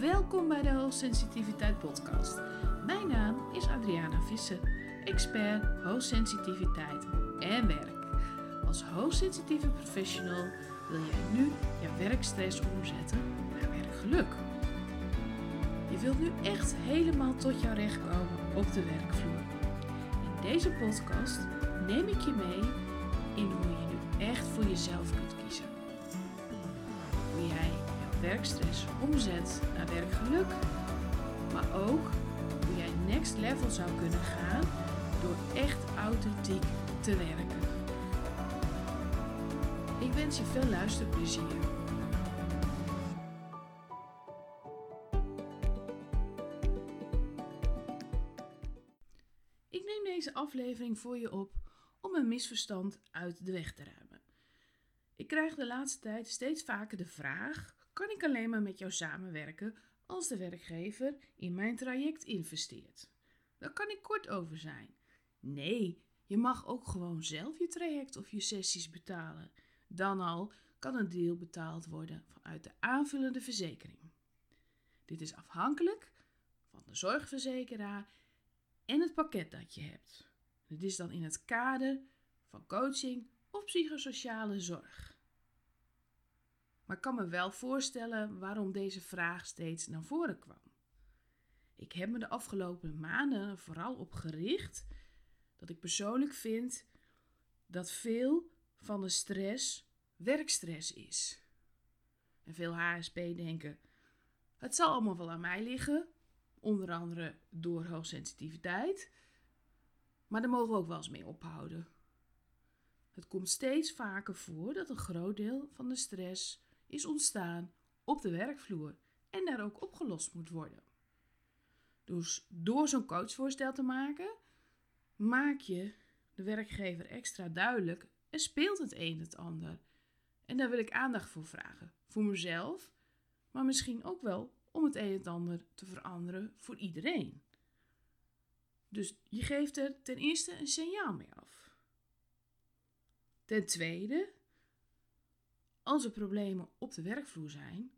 Welkom bij de Hoogsensitiviteit Podcast. Mijn naam is Adriana Visser, expert hoogsensitiviteit en werk. Als hoogsensitieve professional wil jij nu je werkstress omzetten naar werkgeluk. Je wilt nu echt helemaal tot jouw recht komen op de werkvloer. In deze podcast neem ik je mee in hoe je nu echt voor jezelf kunt kiezen. Werkstress omzet naar werkgeluk, maar ook hoe jij next level zou kunnen gaan door echt authentiek te werken. Ik wens je veel luisterplezier. Ik neem deze aflevering voor je op om een misverstand uit de weg te ruimen. Ik krijg de laatste tijd steeds vaker de vraag: kan ik alleen maar met jou samenwerken als de werkgever in mijn traject investeert? Daar kan ik kort over zijn. Nee, je mag ook gewoon zelf je traject of je sessies betalen. Dan al kan een deel betaald worden vanuit de aanvullende verzekering. Dit is afhankelijk van de zorgverzekeraar en het pakket dat je hebt. Dit is dan in het kader van coaching of psychosociale zorg. Maar ik kan me wel voorstellen waarom deze vraag steeds naar voren kwam. Ik heb me de afgelopen maanden vooral op gericht dat ik persoonlijk vind dat veel van de stress werkstress is. En veel HSP denken: het zal allemaal wel aan mij liggen, onder andere door hoogsensitiviteit. Maar daar mogen we ook wel eens mee ophouden. Het komt steeds vaker voor dat een groot deel van de stress is ontstaan op de werkvloer en daar ook opgelost moet worden. Dus door zo'n coachvoorstel te maken, maak je de werkgever extra duidelijk en speelt het een het ander. En daar wil ik aandacht voor vragen. Voor mezelf, maar misschien ook wel om het een en het ander te veranderen voor iedereen. Dus je geeft er ten eerste een signaal mee af. Ten tweede, als er problemen op de werkvloer zijn,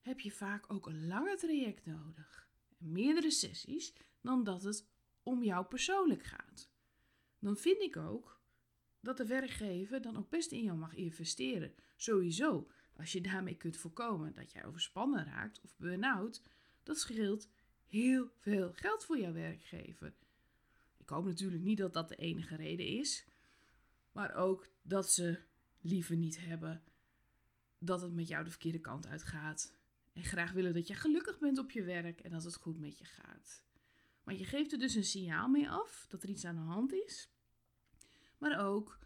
heb je vaak ook een langer traject nodig. Meerdere sessies dan dat het om jou persoonlijk gaat. Dan vind ik ook dat de werkgever dan ook best in jou mag investeren. Sowieso, als je daarmee kunt voorkomen dat jij overspannen raakt of burn-out, dat scheelt heel veel geld voor jouw werkgever. Ik hoop natuurlijk niet dat dat de enige reden is, maar ook dat ze liever niet hebben dat het met jou de verkeerde kant uitgaat. En graag willen dat je gelukkig bent op je werk en dat het goed met je gaat. Maar je geeft er dus een signaal mee af dat er iets aan de hand is. Maar ook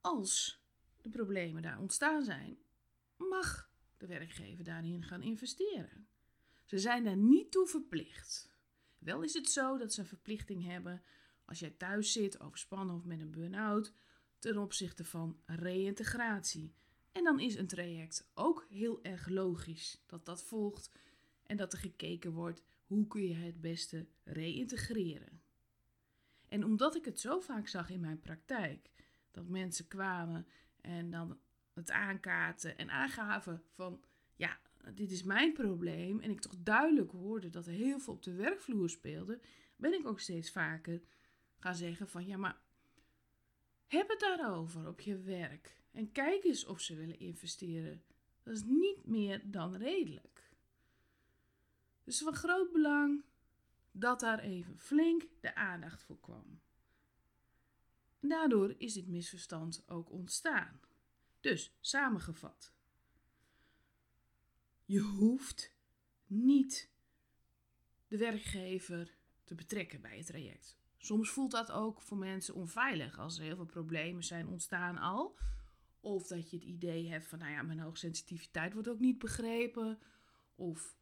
als de problemen daar ontstaan zijn, mag de werkgever daarin gaan investeren. Ze zijn daar niet toe verplicht. Wel is het zo dat ze een verplichting hebben als jij thuis zit, overspannen of met een burn-out, ten opzichte van reïntegratie. En dan is een traject ook heel erg logisch dat dat volgt en dat er gekeken wordt hoe kun je het beste reïntegreren. En omdat ik het zo vaak zag in mijn praktijk, dat mensen kwamen en dan het aankaarten en aangaven van ja, dit is mijn probleem en ik toch duidelijk hoorde dat er heel veel op de werkvloer speelde, ben ik ook steeds vaker gaan zeggen van ja, maar heb het daarover op je werk en kijk eens of ze willen investeren. Dat is niet meer dan redelijk. Dus van groot belang dat daar even flink de aandacht voor kwam. Daardoor is dit misverstand ook ontstaan. Dus samengevat. Je hoeft niet de werkgever te betrekken bij het traject. Soms voelt dat ook voor mensen onveilig als er heel veel problemen zijn ontstaan al. Of dat je het idee hebt van, nou ja, mijn hoogsensitiviteit wordt ook niet begrepen. Of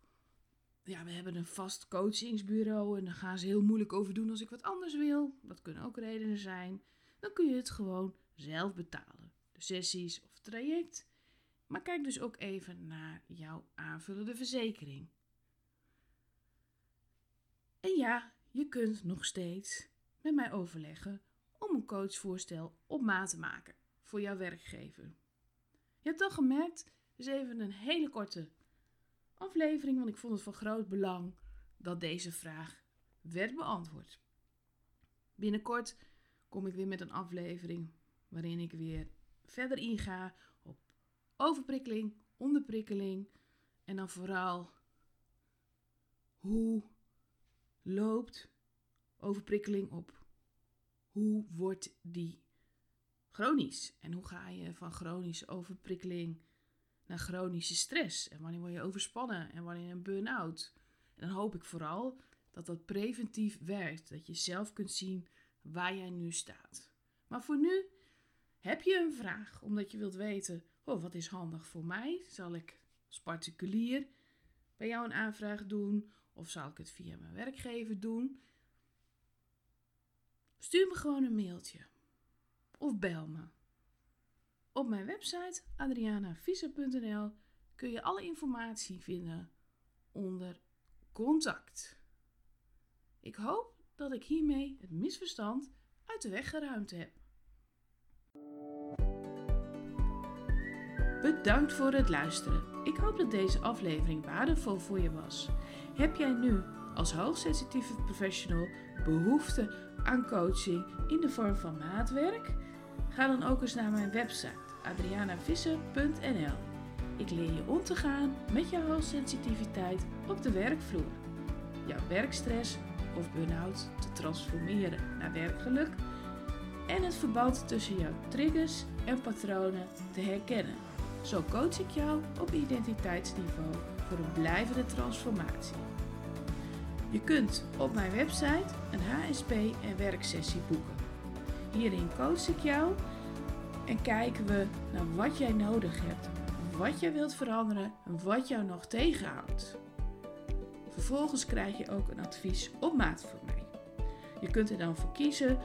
ja, we hebben een vast coachingsbureau en dan gaan ze heel moeilijk over doen als ik wat anders wil. Dat kunnen ook redenen zijn. Dan kun je het gewoon zelf betalen. De sessies of traject. Maar kijk dus ook even naar jouw aanvullende verzekering. En ja, je kunt nog steeds met mij overleggen om een coachvoorstel op maat te maken voor jouw werkgever. Je hebt al gemerkt, dus even een hele korte aflevering, want ik vond het van groot belang dat deze vraag werd beantwoord. Binnenkort kom ik weer met een aflevering waarin ik weer verder inga op overprikkeling, onderprikkeling en dan vooral hoe loopt overprikkeling op? Hoe wordt die chronisch? En hoe ga je van chronische overprikkeling naar chronische stress? En wanneer word je overspannen? En wanneer een burn-out? En dan hoop ik vooral dat dat preventief werkt. Dat je zelf kunt zien waar jij nu staat. Maar voor nu heb je een vraag omdat je wilt weten: oh, wat is handig voor mij? Zal ik als particulier bij jou een aanvraag doen? Of zal ik het via mijn werkgever doen? Stuur me gewoon een mailtje. Of bel me. Op mijn website adrianavisser.nl kun je alle informatie vinden onder contact. Ik hoop dat ik hiermee het misverstand uit de weg geruimd heb. Bedankt voor het luisteren. Ik hoop dat deze aflevering waardevol voor je was. Heb jij nu als hoogsensitieve professional behoefte aan coaching in de vorm van maatwerk? Ga dan ook eens naar mijn website adrianavisser.nl. Ik leer je om te gaan met jouw hoogsensitiviteit op de werkvloer. Jouw werkstress of burn-out te transformeren naar werkgeluk en het verband tussen jouw triggers en patronen te herkennen. Zo coach ik jou op identiteitsniveau voor een blijvende transformatie. Je kunt op mijn website een HSP en werksessie boeken. Hierin coach ik jou en kijken we naar wat jij nodig hebt, wat jij wilt veranderen en wat jou nog tegenhoudt. Vervolgens krijg je ook een advies op maat voor mij. Je kunt er dan voor kiezen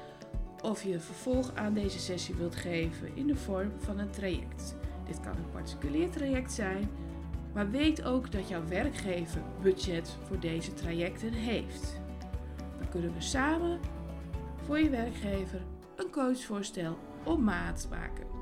of je vervolg aan deze sessie wilt geven in de vorm van een traject. Dit kan een particulier traject zijn, maar weet ook dat jouw werkgever budget voor deze trajecten heeft. Dan kunnen we samen voor je werkgever coachvoorstel op maat maken.